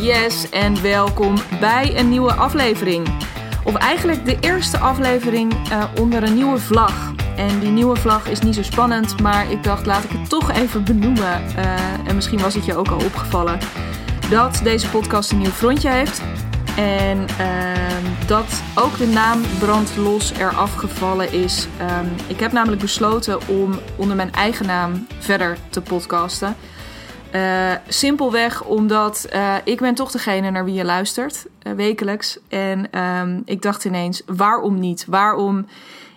Yes, en welkom bij een nieuwe aflevering. Of eigenlijk de eerste aflevering uh, onder een nieuwe vlag. En die nieuwe vlag is niet zo spannend, maar ik dacht laat ik het toch even benoemen. Uh, en misschien was het je ook al opgevallen dat deze podcast een nieuw frontje heeft. En uh, dat ook de naam Brandlos eraf gevallen is. Um, ik heb namelijk besloten om onder mijn eigen naam verder te podcasten. Uh, simpelweg omdat uh, ik ben toch degene naar wie je luistert, uh, wekelijks. En um, ik dacht ineens, waarom niet? Waarom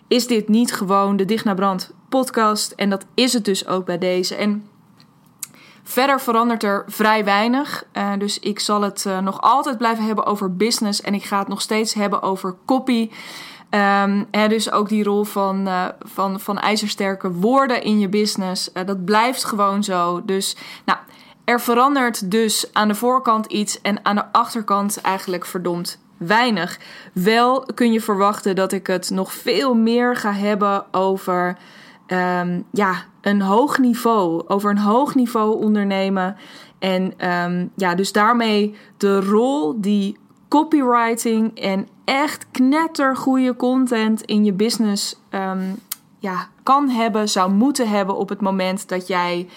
is dit niet gewoon de Dicht naar Brand podcast? En dat is het dus ook bij deze. En verder verandert er vrij weinig. dus ik zal het nog altijd blijven hebben over business. En ik ga het nog steeds hebben over copy. Um, dus ook die rol van, uh, van, van ijzersterke woorden in je business. Uh, dat blijft gewoon zo. Dus nou, er verandert dus aan de voorkant iets en aan de achterkant eigenlijk verdomd weinig. Wel kun je verwachten dat ik het nog veel meer ga hebben over um, ja, een hoog niveau. Over een hoog niveau ondernemen. En um, ja, dus daarmee de rol die copywriting en echt knettergoeie content in je business um, ja, kan hebben, zou moeten hebben op het moment dat jij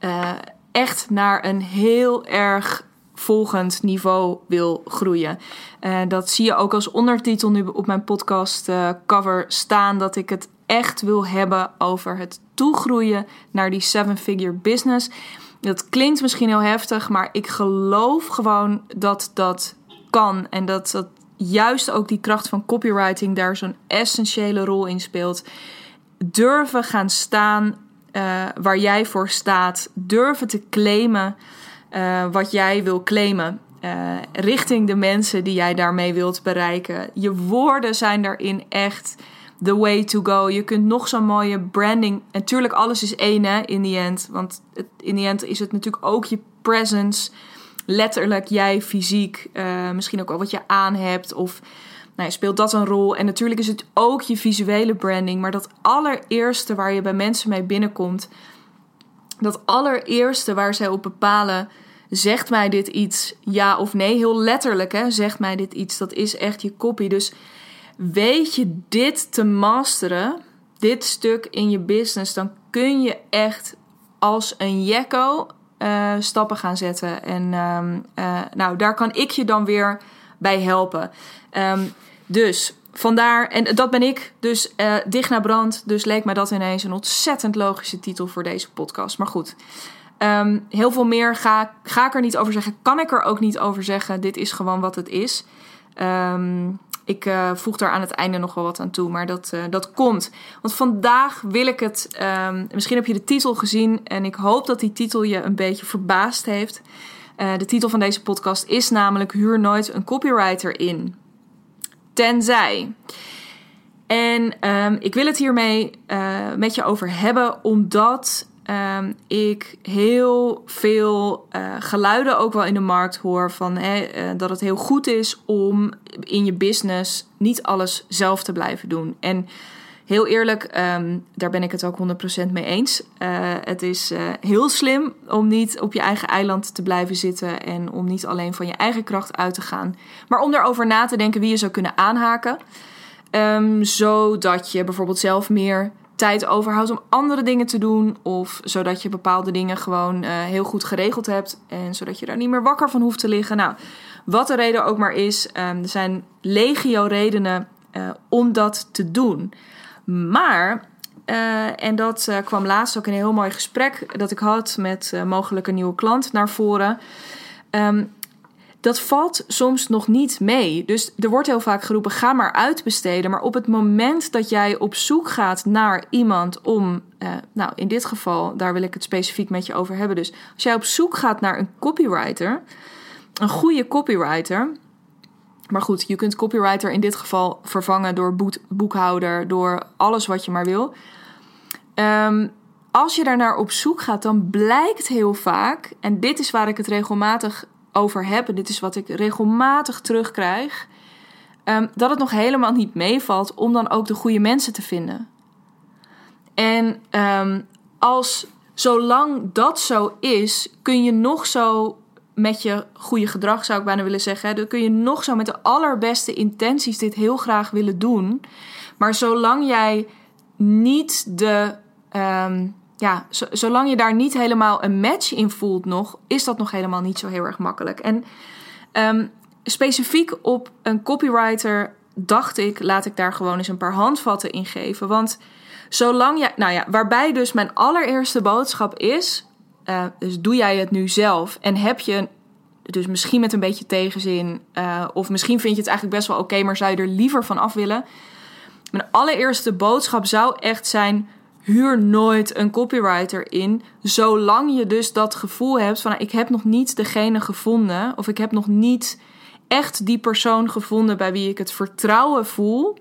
uh, echt naar een heel erg volgend niveau wil groeien. Uh, dat zie je ook als ondertitel nu op mijn podcast uh, cover staan dat ik het echt wil hebben over het toegroeien naar die seven figure business. Dat klinkt misschien heel heftig, maar ik geloof gewoon dat dat kan en dat dat juist ook die kracht van copywriting daar zo'n essentiële rol in speelt. Durven gaan staan uh, waar jij voor staat. Durven te claimen uh, wat jij wil claimen. Uh, richting de mensen die jij daarmee wilt bereiken. Je woorden zijn daarin echt the way to go. Je kunt nog zo'n mooie branding. Natuurlijk, alles is één hè, in the end. Want in the end is het natuurlijk ook je presence letterlijk jij fysiek, uh, misschien ook al wat je aan hebt of nou, speelt dat een rol. En natuurlijk is het ook je visuele branding, maar dat allereerste waar je bij mensen mee binnenkomt, dat allereerste waar zij op bepalen, zegt mij dit iets, ja of nee, heel letterlijk hè, zegt mij dit iets, dat is echt je copy. Dus weet je dit te masteren, dit stuk in je business, dan kun je echt als een jekko uh, stappen gaan zetten. En um, uh, nou, daar kan ik je dan weer bij helpen. Um, dus vandaar, en dat ben ik, dus uh, dicht naar brand. Dus leek mij dat ineens een ontzettend logische titel voor deze podcast. Maar goed, um, heel veel meer ga, ga ik er niet over zeggen. Kan ik er ook niet over zeggen. Dit is gewoon wat het is. Um, ik uh, voeg daar aan het einde nog wel wat aan toe, maar dat, uh, dat komt. Want vandaag wil ik het. Um, misschien heb je de titel gezien en ik hoop dat die titel je een beetje verbaasd heeft. Uh, de titel van deze podcast is namelijk Huur nooit een copywriter in. Tenzij. En um, ik wil het hiermee met je over hebben, omdat um, ik heel veel uh, geluiden ook wel in de markt hoor van hè, uh, dat het heel goed is om in je business niet alles zelf te blijven doen. En heel eerlijk, um, daar ben ik het ook 100% mee eens. Uh, het is heel slim om niet op je eigen eiland te blijven zitten en om niet alleen van je eigen kracht uit te gaan, maar om erover na te denken wie je zou kunnen aanhaken. Um, zodat je bijvoorbeeld zelf meer tijd overhoudt om andere dingen te doen. Of zodat je bepaalde dingen gewoon uh, heel goed geregeld hebt. En zodat je daar niet meer wakker van hoeft te liggen. Nou, wat de reden ook maar is. Um, er zijn legio redenen uh, om dat te doen. Maar, uh, en dat kwam laatst ook in een heel mooi gesprek dat ik had met mogelijk een nieuwe klant naar voren. Um, dat valt soms nog niet mee. Dus er wordt heel vaak geroepen: ga maar uitbesteden. Maar op het moment dat jij op zoek gaat naar iemand om, uh, nou in dit geval, daar wil ik het specifiek met je over hebben. Dus als jij op zoek gaat naar een copywriter, een goede copywriter. Maar goed, je kunt copywriter in dit geval vervangen door boekhouder, door alles wat je maar wil. Um, als je daar naar op zoek gaat, dan blijkt heel vaak, en dit is waar ik het regelmatig over heb, dit is wat ik regelmatig terugkrijg, um, dat het nog helemaal niet meevalt om dan ook de goede mensen te vinden. En um, als zolang dat zo is, kun je nog zo met je goede gedrag, zou ik bijna willen zeggen. Dan kun je nog zo met de allerbeste intenties dit heel graag willen doen. Maar zolang jij niet de. ehm, ja, zolang je daar niet helemaal een match in voelt nog, is dat nog helemaal niet zo heel erg makkelijk. En ehm, specifiek op een copywriter dacht ik, laat ik daar gewoon eens een paar handvatten in geven. Want zolang jij, nou ja, waarbij dus mijn allereerste boodschap is, uh, dus doe jij het nu zelf en heb je dus misschien met een beetje tegenzin, uh, of misschien vind je het eigenlijk best wel oké, maar zou je er liever van af willen. Mijn allereerste boodschap zou echt zijn: huur nooit een copywriter in, zolang je dus dat gevoel hebt van ik heb nog niet degene gevonden, of ik heb nog niet echt die persoon gevonden bij wie ik het vertrouwen voel,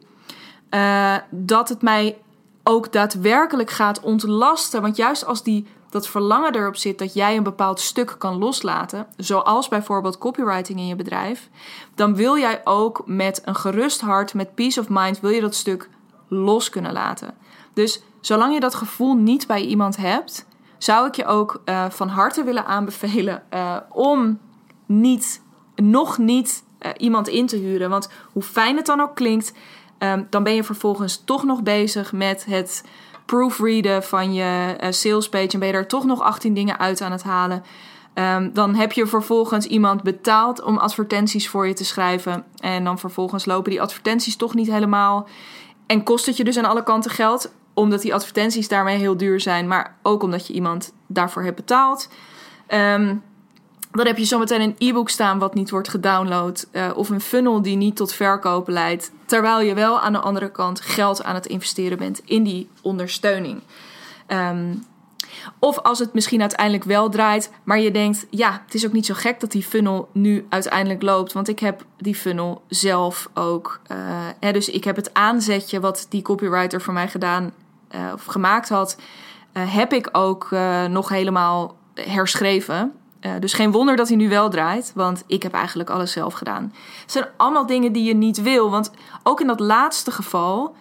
uh, dat het mij ook daadwerkelijk gaat ontlasten. Want juist als die, dat verlangen erop zit dat jij een bepaald stuk kan loslaten, zoals bijvoorbeeld copywriting in je bedrijf, dan wil jij ook met een gerust hart, met peace of mind, wil je dat stuk los kunnen laten. Dus zolang je dat gevoel niet bij iemand hebt, zou ik je ook uh, van harte willen aanbevelen uh, om niet, nog niet uh, iemand in te huren. Want hoe fijn het dan ook klinkt, um, dan ben je vervolgens toch nog bezig met het proofreaden van je salespage en ben je er toch nog 18 dingen uit aan het halen. Um, dan heb je vervolgens iemand betaald om advertenties voor je te schrijven. En dan vervolgens lopen die advertenties toch niet helemaal. En kost het je dus aan alle kanten geld omdat die advertenties daarmee heel duur zijn, maar ook omdat je iemand daarvoor hebt betaald. Um, dan heb je zometeen een e-book staan wat niet wordt gedownload. Uh, of een funnel die niet tot verkopen leidt. Terwijl je wel aan de andere kant geld aan het investeren bent in die ondersteuning. Um, of als het misschien uiteindelijk wel draait, maar je denkt: ja, het is ook niet zo gek dat die funnel nu uiteindelijk loopt. Want ik heb die funnel zelf ook. Uh, hè, dus ik heb het aanzetje wat die copywriter voor mij gedaan uh, of gemaakt had, uh, heb ik ook uh, nog helemaal herschreven. dus geen wonder dat hij nu wel draait, want ik heb eigenlijk alles zelf gedaan. Het zijn allemaal dingen die je niet wil, want ook in dat laatste geval,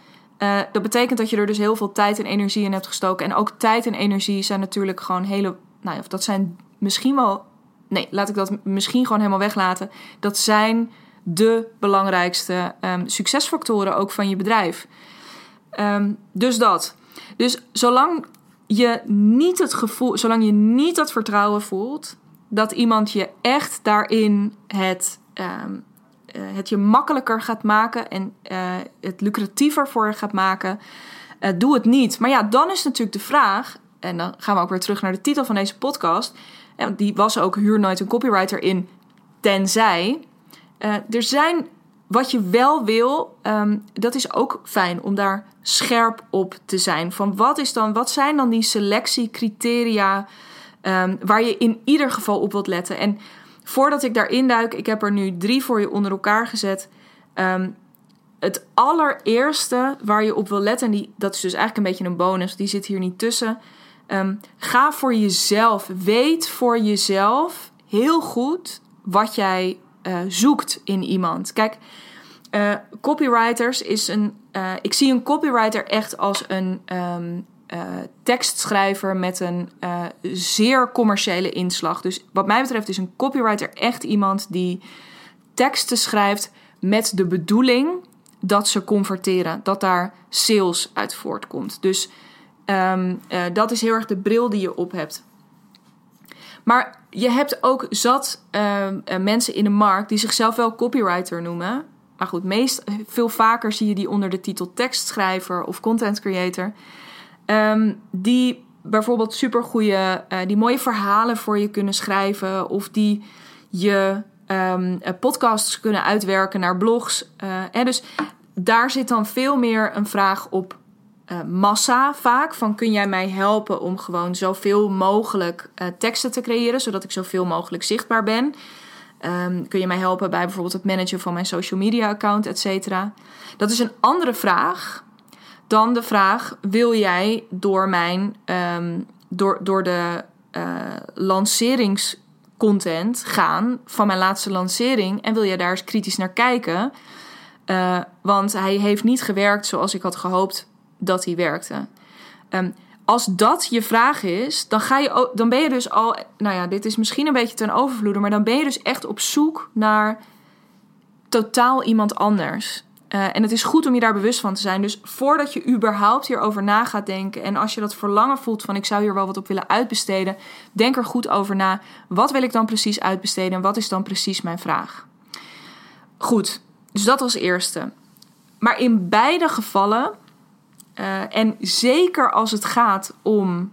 dat betekent dat je er dus heel veel tijd en energie in hebt gestoken. En ook tijd en energie zijn natuurlijk gewoon hele, nou ja, dat zijn misschien wel, nee, laat ik dat misschien gewoon helemaal weglaten. Dat zijn de belangrijkste um, succesfactoren ook van je bedrijf. Um, dus dat. Dus zolang je niet het gevoel, zolang je niet dat vertrouwen voelt dat iemand je echt daarin het, um, uh, het je makkelijker gaat maken en uh, het lucratiever voor je gaat maken, uh, doe het niet. Maar ja, dan is natuurlijk de vraag, en dan gaan we ook weer terug naar de titel van deze podcast. En die was ook huur nooit een copywriter in, tenzij. er zijn wat je wel wil, um, dat is ook fijn om daar scherp op te zijn. Van wat, is dan, wat zijn dan die selectiecriteria um, waar je in ieder geval op wilt letten? En voordat ik daarin duik, ik heb er nu drie voor je onder elkaar gezet. Um, het allereerste waar je op wil letten, en die, dat is dus eigenlijk een beetje een bonus, die zit hier niet tussen. Ga voor jezelf. Weet voor jezelf heel goed wat jij uh, zoekt in iemand. Kijk, uh, copywriters is een. Uh, ik zie een copywriter echt als een um, uh, tekstschrijver met een zeer commerciële inslag. Dus wat mij betreft is een copywriter echt iemand die teksten schrijft met de bedoeling dat ze converteren, dat daar sales uit voortkomt. Dus um, dat is heel erg de bril die je op hebt. Maar je hebt ook zat mensen in de markt die zichzelf wel copywriter noemen. Maar goed, meest, veel vaker zie je die onder de titel tekstschrijver of content creator. Um, die bijvoorbeeld supergoeie, uh, die mooie verhalen voor je kunnen schrijven. Of die je um, podcasts kunnen uitwerken naar blogs. En dus daar zit dan veel meer een vraag op massa vaak. Van kun jij mij helpen om gewoon zoveel mogelijk teksten te creëren. Zodat ik zoveel mogelijk zichtbaar ben. Um, kun je mij helpen bij bijvoorbeeld het managen van mijn social media account, et cetera? Dat is een andere vraag dan de vraag: wil jij door mijn um, door, door de uh, lanceringscontent gaan van mijn laatste lancering en wil jij daar eens kritisch naar kijken? Uh, want hij heeft niet gewerkt zoals ik had gehoopt dat hij werkte. Um, als dat je vraag is, dan, ga je, dan ben je dus al. Nou ja, dit is misschien een beetje ten overvloede, maar dan ben je dus echt op zoek naar totaal iemand anders. Uh, en het is goed om je daar bewust van te zijn. Dus voordat je überhaupt hierover na gaat denken. En als je dat verlangen voelt van ik zou hier wel wat op willen uitbesteden. Denk er goed over na. Wat wil ik dan precies uitbesteden en wat is dan precies mijn vraag? Goed, dus dat als eerste. Maar in beide gevallen, uh, en zeker als het gaat om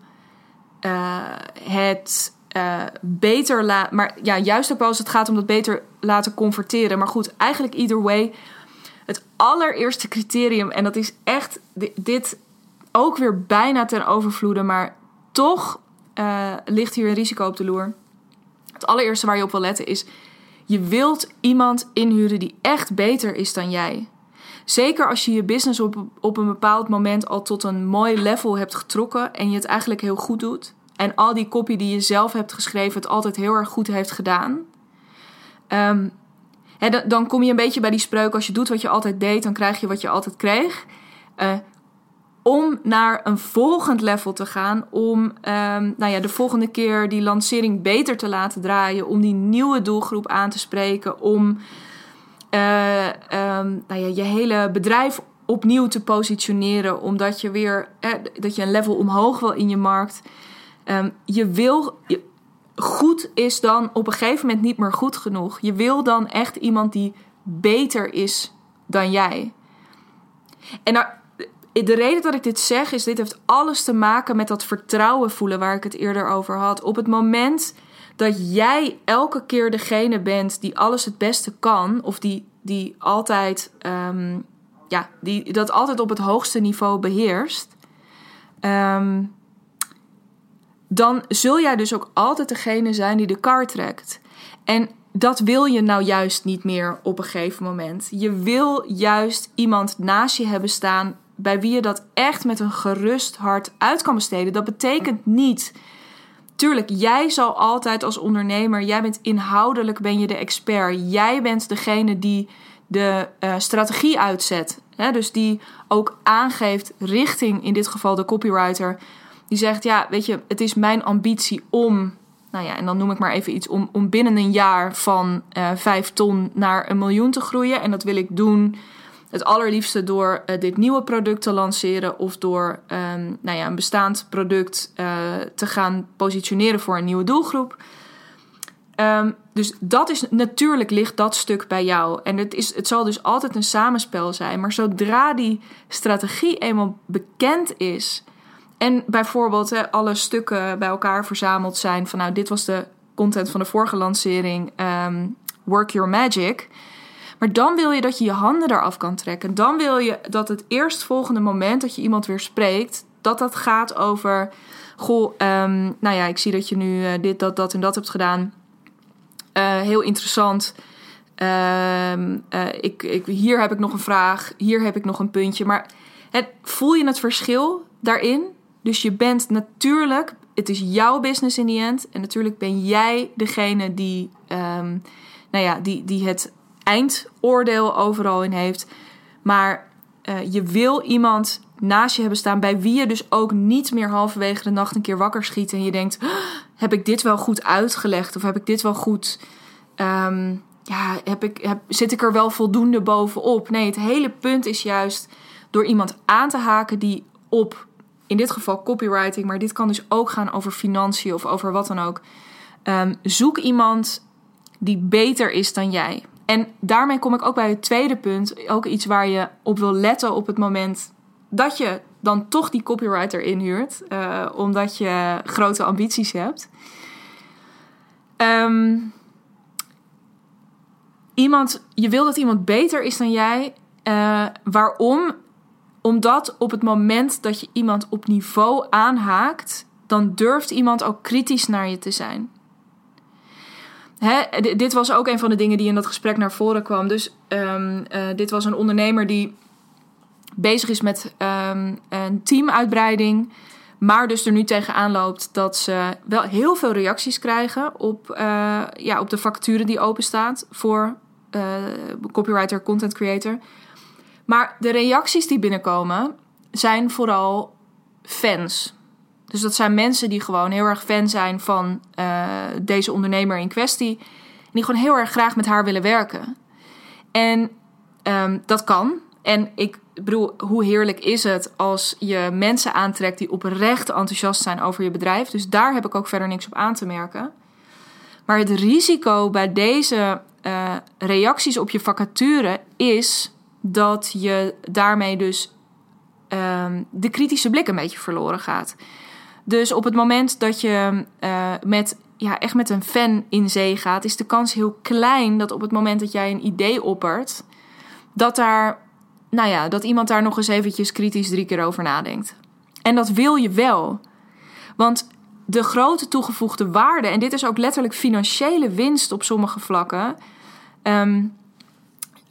uh, het uh, beter laten. Maar ja, juist ook wel als het gaat om dat beter laten converteren. Maar goed, eigenlijk either way. Het allereerste criterium, en dat is echt dit ook weer bijna ten overvloede, maar toch ligt hier een risico op de loer. Het allereerste waar je op wil letten is: je wilt iemand inhuren die echt beter is dan jij. Zeker als je je business op, op een bepaald moment al tot een mooi level hebt getrokken en je het eigenlijk heel goed doet. En al die copy die je zelf hebt geschreven het altijd heel erg goed heeft gedaan. Um, dan, kom je een beetje bij die spreuk: als je doet wat je altijd deed, dan krijg je wat je altijd kreeg. Uh, om naar een volgend level te gaan, om um, nou ja, de volgende keer die lancering beter te laten draaien, om die nieuwe doelgroep aan te spreken, om uh, um, nou ja, je hele bedrijf opnieuw te positioneren, omdat je weer eh, dat je een level omhoog wil in je markt. Um, je wil goed is dan op een gegeven moment niet meer goed genoeg. Je wil dan echt iemand die beter is dan jij. En nou, de reden dat ik dit zeg is: dit heeft alles te maken met dat vertrouwen voelen waar ik het eerder over had. Op het moment dat jij elke keer degene bent die alles het beste kan, of die, die altijd, um, ja, die dat altijd op het hoogste niveau beheerst. Um, dan zul jij dus ook altijd degene zijn die de kar trekt. En dat wil je nou juist niet meer op een gegeven moment. Je wil juist iemand naast je hebben staan bij wie je dat echt met een gerust hart uit kan besteden. Dat betekent niet. Tuurlijk, jij zal altijd als ondernemer, jij bent inhoudelijk ben je de expert. Jij bent degene die de uh, strategie uitzet. Hè? Dus die ook aangeeft richting, in dit geval de copywriter die zegt: Ja, weet je, het is mijn ambitie om. Nou ja, en dan noem ik maar even iets om, om binnen een jaar van uh, vijf ton naar een miljoen te groeien. En dat wil ik doen. Het allerliefste door uh, dit nieuwe product te lanceren of door um, nou ja, een bestaand product uh, te gaan positioneren voor een nieuwe doelgroep. Um, dus dat is natuurlijk ligt dat stuk bij jou. En het, is, het zal dus altijd een samenspel zijn. Maar zodra die strategie eenmaal bekend is, en bijvoorbeeld alle stukken bij elkaar verzameld zijn van nou, dit was de content van de vorige lancering, um, Work Your Magic. Maar dan wil je dat je je handen eraf kan trekken. Dan wil je dat het eerstvolgende moment dat je iemand weer spreekt, dat dat gaat over. Goh, um, nou ja, ik zie dat je nu uh, dit, dat, dat en dat hebt gedaan. Uh, heel interessant. Uh, ik, ik, hier heb ik nog een vraag. Hier heb ik nog een puntje. Maar het, voel je het verschil daarin? Dus je bent natuurlijk, het is jouw business in die end. En natuurlijk ben jij degene die, um, nou ja, die, die het eindoordeel overal in heeft. Maar uh, je wil iemand naast je hebben staan bij wie je dus ook niet meer halverwege de nacht een keer wakker schiet. En je denkt: heb ik dit wel goed uitgelegd? Of heb ik dit wel goed. Um, ja, heb ik, zit ik er wel voldoende bovenop? Nee, het hele punt is juist door iemand aan te haken die op in dit geval copywriting, maar dit kan dus ook gaan over financiën of over wat dan ook. Um, zoek iemand die beter is dan jij. En daarmee kom ik ook bij het tweede punt. Ook iets waar je op wil letten op het moment dat je dan toch die copywriter inhuurt, uh, omdat je grote ambities hebt. Um, iemand, je wil dat iemand beter is dan jij. Uh, waarom? Omdat op het moment dat je iemand op niveau aanhaakt, dan durft iemand ook kritisch naar je te zijn. Hè, dit was ook een van de dingen die in dat gesprek naar voren kwam. Dus um, uh, dit was een ondernemer die bezig is met um, een teamuitbreiding. Maar dus er nu tegenaan loopt dat ze wel heel veel reacties krijgen op, uh, ja, op de facturen die openstaat voor uh, copywriter, content creator. Maar de reacties die binnenkomen zijn vooral fans. Dus dat zijn mensen die gewoon heel erg fan zijn van uh, deze ondernemer in kwestie. En die gewoon heel erg graag met haar willen werken. En um, dat kan. En ik bedoel, hoe heerlijk is het als je mensen aantrekt die oprecht enthousiast zijn over je bedrijf. Dus daar heb ik ook verder niks op aan te merken. Maar het risico bij deze uh, reacties op je vacature is dat je daarmee dus um, de kritische blik een beetje verloren gaat. Dus op het moment dat je uh, met, ja, echt met een fan in zee gaat, is de kans heel klein dat op het moment dat jij een idee oppert, dat daar, nou ja, dat iemand daar nog eens eventjes kritisch drie keer over nadenkt. En dat wil je wel. Want de grote toegevoegde waarde, en dit is ook letterlijk financiële winst op sommige vlakken. Um,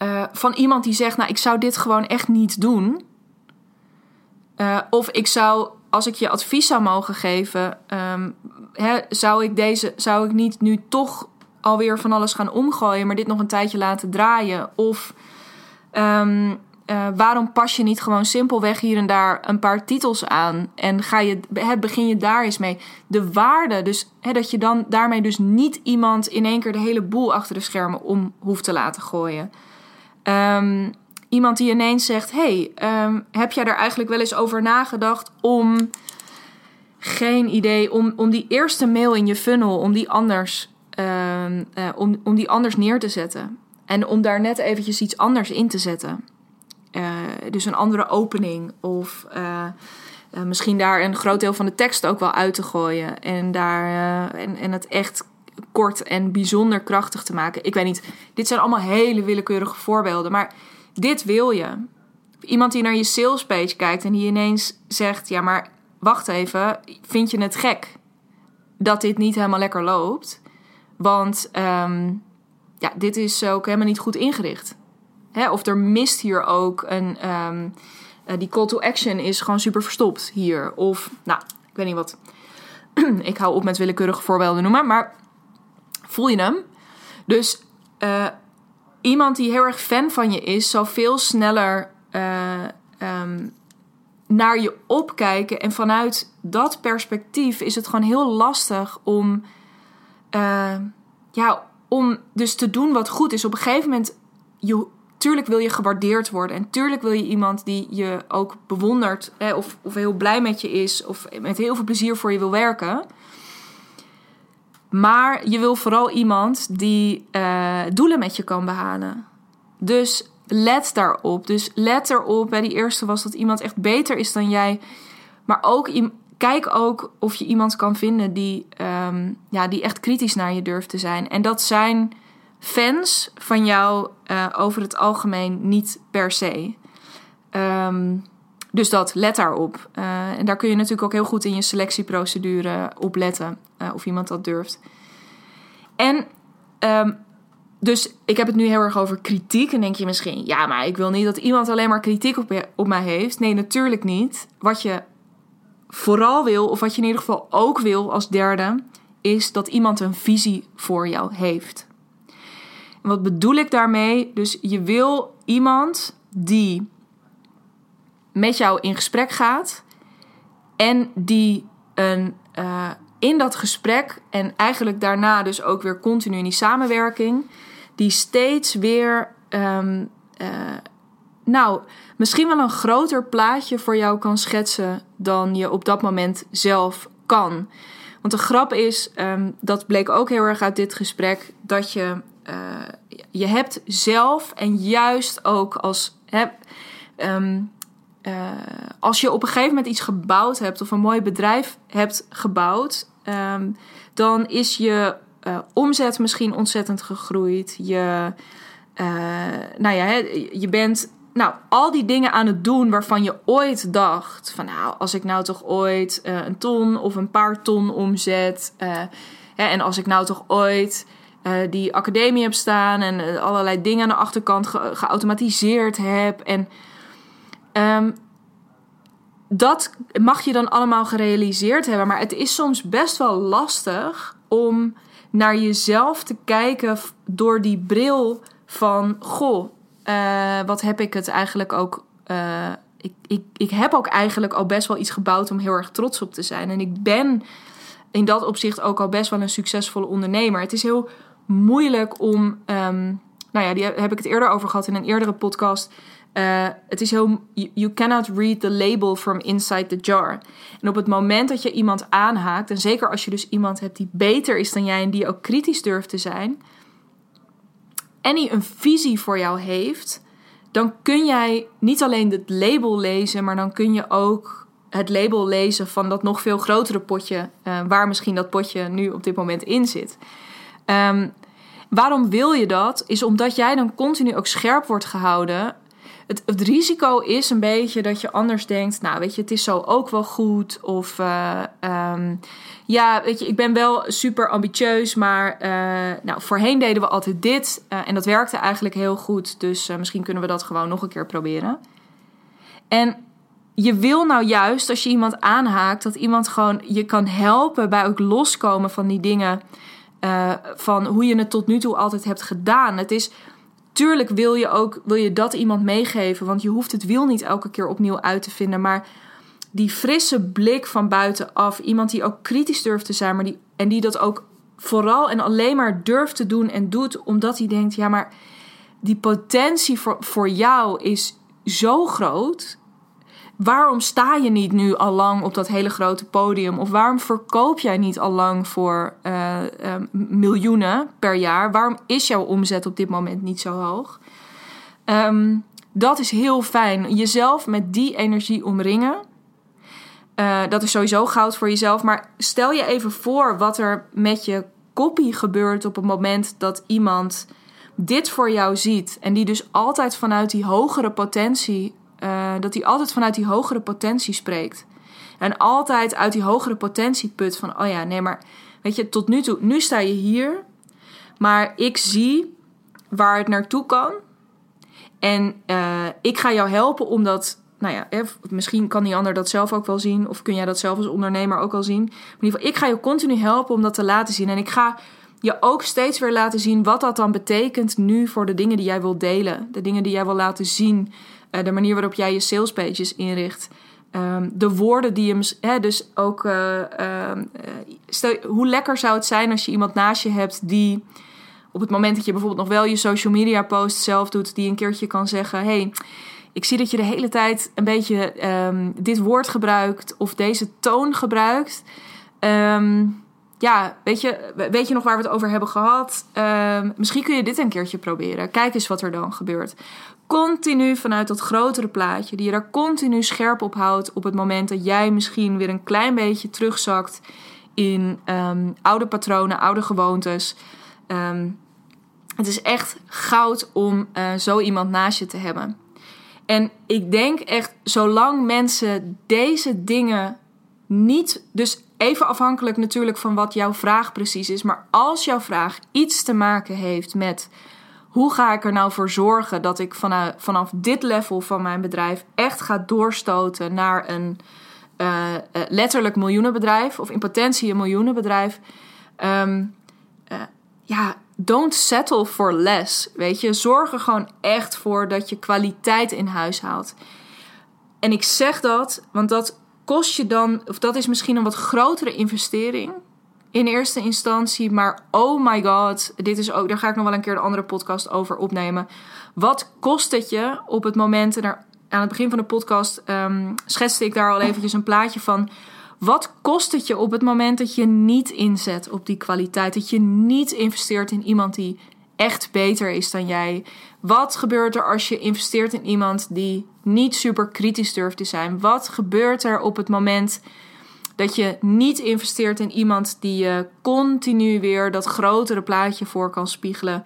uh, van iemand die zegt: Nou, ik zou dit gewoon echt niet doen. Uh, of ik zou, als ik je advies zou mogen geven, hè, zou ik deze, zou ik niet nu toch alweer van alles gaan omgooien, maar dit nog een tijdje laten draaien? Of um, uh, waarom pas je niet gewoon simpelweg hier en daar een paar titels aan en ga je, begin je daar eens mee? De waarde, dus dat je dan daarmee dus niet iemand in één keer de hele boel achter de schermen om hoeft te laten gooien. Um, iemand die ineens zegt: Hey, um, heb jij er eigenlijk wel eens over nagedacht om. Geen idee, om, om die eerste mail in je funnel, om die anders, uh, om, om die anders neer te zetten. En om daar net eventjes iets anders in te zetten. Uh, dus een andere opening. Of uh, misschien daar een groot deel van de tekst ook wel uit te gooien. En, daar, en, en het echt kort en bijzonder krachtig te maken. Ik weet niet, dit zijn allemaal hele willekeurige voorbeelden. Maar dit wil je. Iemand die naar je salespage kijkt en die ineens zegt: Ja, maar wacht even, vind je het gek dat dit niet helemaal lekker loopt? Want um, ja, dit is ook helemaal niet goed ingericht. Hè? Of er mist hier ook een. Um, uh, die call to action is gewoon super verstopt hier. Of, nou, ik weet niet wat. ik hou op met willekeurige voorbeelden noemen, maar voel je hem? Dus uh, iemand die heel erg fan van je is, zal veel sneller uh, um, naar je opkijken. En vanuit dat perspectief is het gewoon heel lastig om, uh, ja, om dus te doen wat goed is. Op een gegeven moment, je, tuurlijk wil je gewaardeerd worden. En tuurlijk wil je iemand die je ook bewondert, hè, of, of heel blij met je is, of met heel veel plezier voor je wil werken. Maar je wil vooral iemand die uh, doelen met je kan behalen. Dus let daarop. Dus let erop. Bij die eerste was dat iemand echt beter is dan jij. Maar ook kijk ook of je iemand kan vinden die, um, ja, die echt kritisch naar je durft te zijn. En dat zijn fans van jou uh, over het algemeen niet per se. Um, dus dat, let daarop. Uh, en daar kun je natuurlijk ook heel goed in je selectieprocedure op letten. Uh, of iemand dat durft. En um, dus ik heb het nu heel erg over kritiek. En denk je misschien, ja, maar ik wil niet dat iemand alleen maar kritiek op, op mij heeft. Nee, natuurlijk niet. Wat je vooral wil, of wat je in ieder geval ook wil als derde, is dat iemand een visie voor jou heeft. Wat bedoel ik daarmee? Dus je wil iemand die met jou in gesprek gaat en die een, uh, in dat gesprek en eigenlijk daarna dus ook weer continu in die samenwerking, die steeds weer, um, uh, nou, misschien wel een groter plaatje voor jou kan schetsen dan je op dat moment zelf kan. Want de grap is, um, dat bleek ook heel erg uit dit gesprek, dat je, uh, je hebt zelf en juist ook als. Um, uh, als je op een gegeven moment iets gebouwd hebt of een mooi bedrijf hebt gebouwd, um, dan is je uh, omzet misschien ontzettend gegroeid. Je, uh, nou ja, je bent nou, al die dingen aan het doen waarvan je ooit dacht: van nou, als ik nou toch ooit een ton of een paar ton omzet. En als ik nou toch ooit die academie heb staan en allerlei dingen aan de achterkant ge geautomatiseerd heb. En Um, dat mag je dan allemaal gerealiseerd hebben, maar het is soms best wel lastig om naar jezelf te kijken door die bril van: Goh, uh, wat heb ik het eigenlijk ook uh, ik, ik, ik heb ook eigenlijk al best wel iets gebouwd om heel erg trots op te zijn. En ik ben in dat opzicht ook al best wel een succesvolle ondernemer. Het is heel moeilijk om. Ehm, nou ja, die heb ik het eerder over gehad in een eerdere podcast. Uh, het is heel. You cannot read the label from inside the jar. En op het moment dat je iemand aanhaakt, en zeker als je dus iemand hebt die beter is dan jij en die ook kritisch durft te zijn, en die een visie voor jou heeft, dan kun jij niet alleen het label lezen, maar dan kun je ook het label lezen van dat nog veel grotere potje, uh, waar misschien dat potje nu op dit moment in zit. Um, waarom wil je dat? Is omdat jij dan continu ook scherp wordt gehouden het, het, risico is een beetje dat je anders denkt, nou weet je, het is zo ook wel goed. Of uh, um, ja, weet je, ik ben wel super ambitieus, maar uh, nou, voorheen deden we altijd dit uh, en dat werkte eigenlijk heel goed. Dus misschien kunnen we dat gewoon nog een keer proberen. En je wil nou juist, als je iemand aanhaakt, dat iemand gewoon je kan helpen bij ook loskomen van die dingen. van hoe je het tot nu toe altijd hebt gedaan. Het is tuurlijk wil je ook wil je dat iemand meegeven, want je hoeft het wiel niet elke keer opnieuw uit te vinden. Maar die frisse blik van buitenaf, iemand die ook kritisch durft te zijn, maar die, en die dat ook vooral en alleen maar durft te doen en doet, omdat hij denkt: ja, maar die potentie voor, voor jou is zo groot waarom sta je niet nu al lang op dat hele grote podium? Of waarom verkoop jij niet al lang voor uh, uh, miljoenen per jaar? Waarom is jouw omzet op dit moment niet zo hoog? Um, dat is heel fijn. Jezelf met die energie omringen. Uh, dat is sowieso goud voor jezelf. Maar stel je even voor wat er met je kopie gebeurt op het moment dat iemand dit voor jou ziet. En die dus altijd vanuit die hogere potentie uh, dat hij altijd vanuit die hogere potentie spreekt. En altijd uit die hogere potentie put van, oh ja, nee, maar weet je, tot nu toe, nu sta je hier, maar ik zie waar het naartoe kan. En uh, ik ga jou helpen om dat, nou ja, misschien kan die ander dat zelf ook wel zien, of kun jij dat zelf als ondernemer ook al zien. Maar in ieder geval, ik ga je continu helpen om dat te laten zien. En ik ga je ook steeds weer laten zien wat dat dan betekent nu voor de dingen die jij wil delen, de dingen die jij wil laten zien. Uh, de manier waarop jij je salespages inricht. Um, de woorden die je. Hè, dus ook. Uh, uh, stel, hoe lekker zou het zijn als je iemand naast je hebt die. Op het moment dat je bijvoorbeeld nog wel je social media post zelf doet, die een keertje kan zeggen: hey, ik zie dat je de hele tijd een beetje um, dit woord gebruikt of deze toon gebruikt. Ja, weet je, weet je nog waar we het over hebben gehad? Misschien kun je dit een keertje proberen. Kijk eens wat er dan gebeurt continu vanuit dat grotere plaatje, die je daar continu scherp op houdt op het moment dat jij misschien weer een klein beetje terugzakt in um, oude patronen, oude gewoontes. Um, het is echt goud om uh, zo iemand naast je te hebben. En ik denk echt, zolang mensen deze dingen niet, dus even afhankelijk natuurlijk van wat jouw vraag precies is, maar als jouw vraag iets te maken heeft met hoe ga ik er nou voor zorgen dat ik vanaf, dit level van mijn bedrijf echt ga doorstoten naar een uh, letterlijk miljoenenbedrijf of in potentie een miljoenenbedrijf. Um, uh, ja, don't settle for less. Weet je, zorg er gewoon echt voor dat je kwaliteit in huis haalt. En ik zeg dat, want dat kost je dan, of dat is misschien een wat grotere investering in eerste instantie. Maar oh my god, dit is ook, daar ga ik nog wel een keer een andere podcast over opnemen. Wat kost het je op het moment, en er, aan het begin van de podcast um, schetste ik daar al eventjes een plaatje van. Wat kost het je op het moment dat je niet inzet op die kwaliteit? Dat je niet investeert in iemand die echt beter is dan jij? Wat gebeurt er als je investeert in iemand die niet super kritisch durft te zijn? Wat gebeurt er op het moment dat je niet investeert in iemand die je continu weer dat grotere plaatje voor kan spiegelen.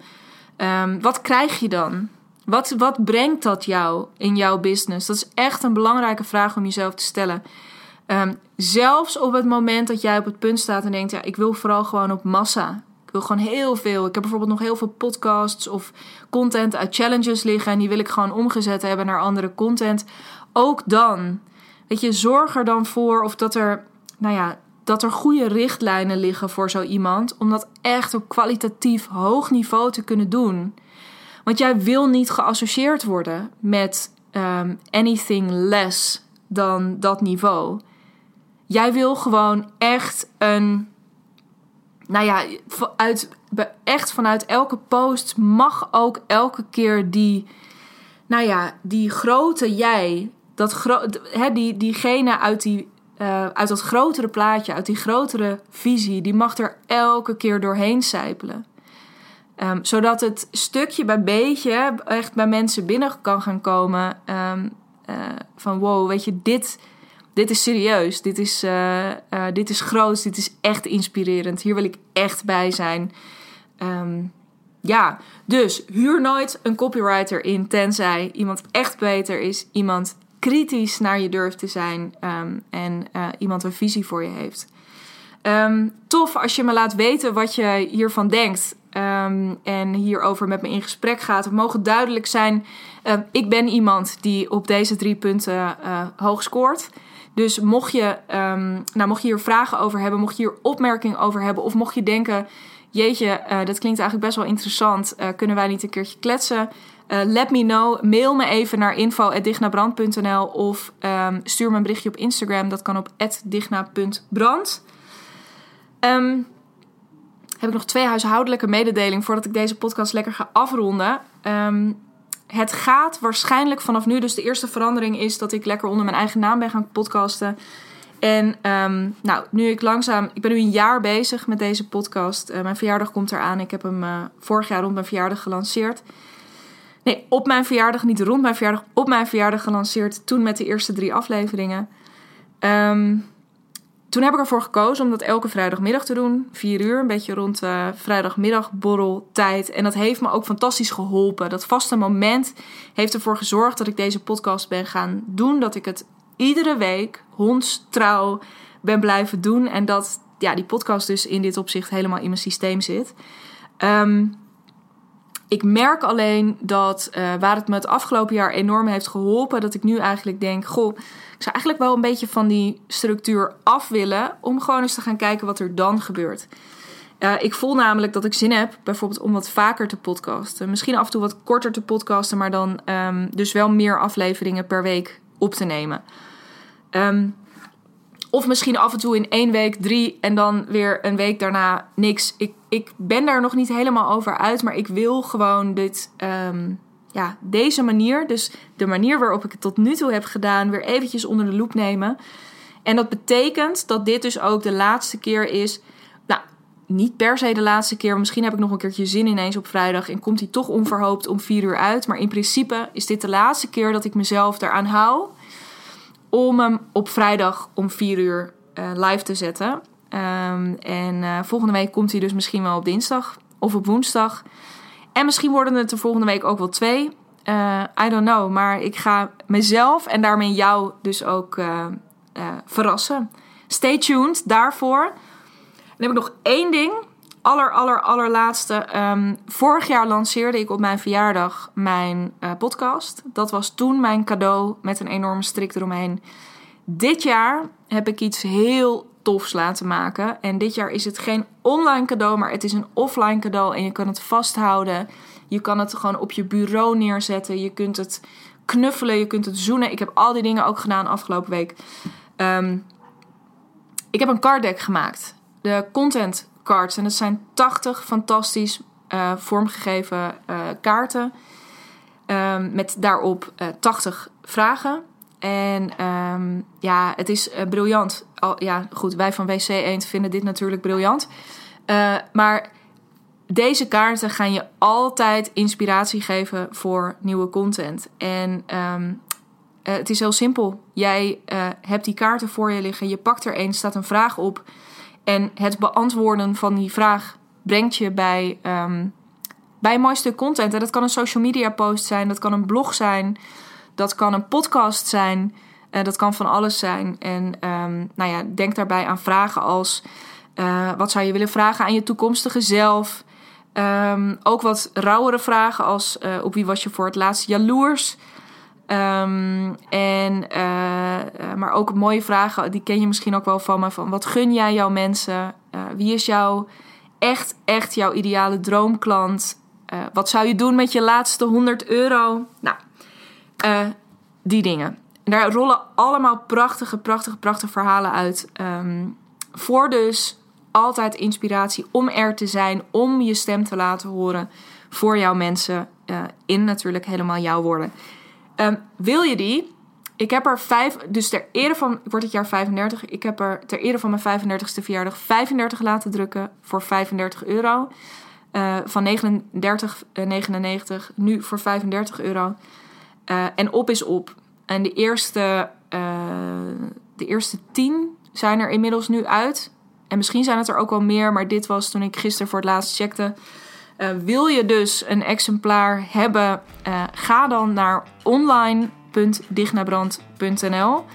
Um, wat krijg je dan? Wat, wat brengt dat jou in jouw business? Dat is echt een belangrijke vraag om jezelf te stellen. Um, zelfs op het moment dat jij op het punt staat en denkt: ja, ik wil vooral gewoon op massa. Ik wil gewoon heel veel. Ik heb bijvoorbeeld nog heel veel podcasts of content uit challenges liggen. En die wil ik gewoon omgezet hebben naar andere content. Ook dan. Weet je, zorg er dan voor of dat er nou ja, dat er goede richtlijnen liggen voor zo iemand. Om dat echt op kwalitatief hoog niveau te kunnen doen. Want jij wil niet geassocieerd worden met ehm, anything less dan dat niveau. Jij wil gewoon echt een. Nou ja, uit, echt vanuit elke post mag ook elke keer die. Nou ja, die grote jij. Dat gro hè, die, diegene uit, die, uh, uit dat grotere plaatje, uit die grotere visie, die mag er elke keer doorheen sijpelen. Um, zodat het stukje bij beetje echt bij mensen binnen kan gaan komen. Um, uh, van wow, weet je, dit, dit is serieus. Dit is, uh, dit is groot. Dit is echt inspirerend. Hier wil ik echt bij zijn. Um, ja, dus huur nooit een copywriter in. Tenzij iemand echt beter is. Iemand kritisch naar je durft te zijn. en iemand een visie voor je heeft. Um, tof als je me laat weten wat je hiervan denkt. Um, en hierover met me in gesprek gaat. Het mogen duidelijk zijn. Ik ben iemand die op deze drie punten uh, hoog scoort. Dus mocht je, nou, mocht je hier vragen over hebben, mocht je hier opmerkingen over hebben, of mocht je denken: Jeetje, uh, dat klinkt eigenlijk best wel interessant. kunnen wij niet een keertje kletsen? Let me know. Mail me even naar info.dignabrand.nl of um, stuur me een berichtje op Instagram. Dat kan op digna.brand. Um, heb ik nog twee huishoudelijke mededelingen voordat ik deze podcast lekker ga afronden. Um, het gaat waarschijnlijk vanaf nu, dus de eerste verandering is dat ik lekker onder mijn eigen naam ben gaan podcasten. En nou, nu ik langzaam, ik ben nu een jaar bezig met deze podcast. Uh, mijn verjaardag komt eraan. Ik heb hem uh, vorig jaar rond mijn verjaardag gelanceerd. Nee, op mijn verjaardag, niet rond mijn verjaardag, op mijn verjaardag gelanceerd. Toen met de eerste drie afleveringen. Um, toen heb ik ervoor gekozen om dat elke vrijdagmiddag te doen. Vier uur, een beetje rond uh, vrijdagmiddag borreltijd. En dat heeft me ook fantastisch geholpen. Dat vaste moment heeft ervoor gezorgd dat ik deze podcast ben gaan doen. Dat ik het iedere week hondstrouw ben blijven doen. En dat ja, die podcast dus in dit opzicht helemaal in mijn systeem zit. Um, ik merk alleen dat uh, waar het me het afgelopen jaar enorm heeft geholpen, dat ik nu eigenlijk denk: Goh, ik zou eigenlijk wel een beetje van die structuur af willen. Om gewoon eens te gaan kijken wat er dan gebeurt. Uh, ik voel namelijk dat ik zin heb, bijvoorbeeld om wat vaker te podcasten. Misschien af en toe wat korter te podcasten, maar dan um, dus wel meer afleveringen per week op te nemen. Um, of misschien af en toe in één week drie en dan weer een week daarna niks. Ik, ik ben daar nog niet helemaal over uit, maar ik wil gewoon dit, um, ja, deze manier, dus de manier waarop ik het tot nu toe heb gedaan, weer eventjes onder de loep nemen. En dat betekent dat dit dus ook de laatste keer is. Nou, niet per se de laatste keer. Misschien heb ik nog een keertje zin ineens op vrijdag en komt hij toch onverhoopt om vier uur uit. Maar in principe is dit de laatste keer dat ik mezelf eraan hou om hem op vrijdag om 4 uur uh, live te zetten. Um, en uh, volgende week komt hij dus misschien wel op dinsdag of op woensdag. En misschien worden het er volgende week ook wel twee. Uh, I don't know. Maar ik ga mezelf en daarmee jou dus ook verrassen. Stay tuned daarvoor. Dan heb ik nog één ding aller, aller, allerlaatste. Um, vorig jaar lanceerde ik op mijn verjaardag mijn uh, podcast. Dat was toen mijn cadeau met een enorme strik eromheen. Dit jaar heb ik iets heel tofs laten maken. En dit jaar is het geen online cadeau, maar het is een offline cadeau. En je kan het vasthouden. Je kan het gewoon op je bureau neerzetten. Je kunt het knuffelen, je kunt het zoenen. Ik heb al die dingen ook gedaan afgelopen week. Um, ik heb een card deck gemaakt. De content cards. En dat zijn 80 fantastisch uh, vormgegeven uh, kaarten. Um, met daarop uh, 80 vragen. En um, ja, het is briljant. Al, ja, goed, wij van WC Eend vinden dit natuurlijk briljant. maar deze kaarten gaan je altijd inspiratie geven voor nieuwe content. En um, het is heel simpel. Jij hebt die kaarten voor je liggen. Je pakt er een, staat een vraag op. En het beantwoorden van die vraag brengt je bij, um, bij een stuk content. En dat kan een social media post zijn, dat kan een blog zijn, dat kan een podcast zijn, uh, dat kan van alles zijn. En um, nou ja, denk daarbij aan vragen als: uh, wat zou je willen vragen aan je toekomstige zelf? Um, ook wat rauwere vragen als: uh, op wie was je voor het laatst jaloers? Um, en, uh, maar ook mooie vragen, die ken je misschien ook wel van me. Van wat gun jij jouw mensen? Uh, wie is jouw echt, echt jouw ideale droomklant? wat zou je doen met je laatste 100 euro? Nou, die dingen. En daar rollen allemaal prachtige, prachtige, prachtige verhalen uit. Ehm, voor dus altijd inspiratie om er te zijn, om je stem te laten horen voor jouw mensen. In natuurlijk helemaal jouw woorden. Um, wil je die? Ik heb er vijf, dus ter ere van, ik word het jaar 35. Ik heb er ter ere van mijn 35ste verjaardag 35 laten drukken voor 35 euro. Uh, van 39,99 nu voor 35 euro. Uh, en op is op. En de eerste, uh, de eerste 10 zijn er inmiddels nu uit. En misschien zijn het er ook wel meer, maar dit was toen ik gisteren voor het laatst checkte. Uh, wil je dus een exemplaar hebben, uh, ga dan naar online.dignabrand.nl.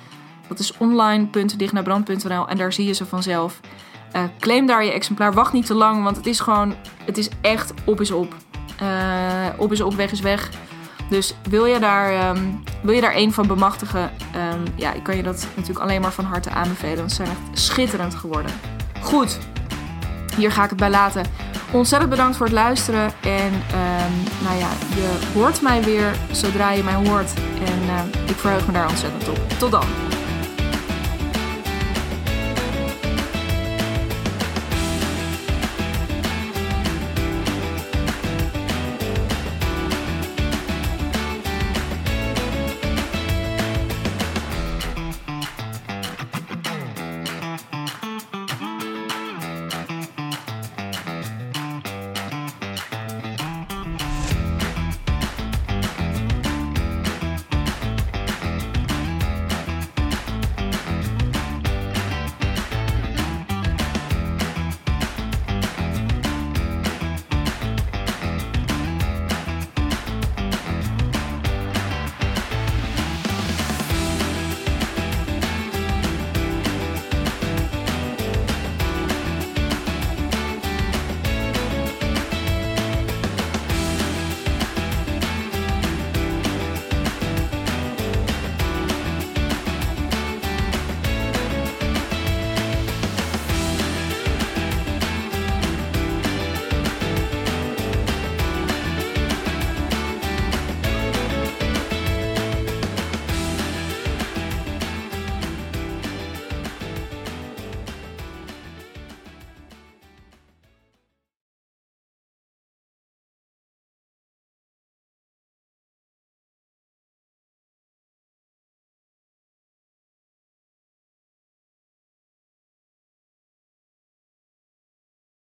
Dat is online.dignabrand.nl en daar zie je ze vanzelf. Uh, claim daar je exemplaar. Wacht niet te lang, want het is gewoon, het is echt op is op. op is op, weg is weg. Dus wil je daar, um, wil je daar een van bemachtigen, um, ja, ik kan je dat natuurlijk alleen maar van harte aanbevelen. Want ze zijn echt schitterend geworden. Goed, hier ga ik het bij laten. Ontzettend bedankt voor het luisteren. En um, nou ja, je hoort mij weer zodra je mij hoort. En uh, ik verheug me daar ontzettend op. Tot dan.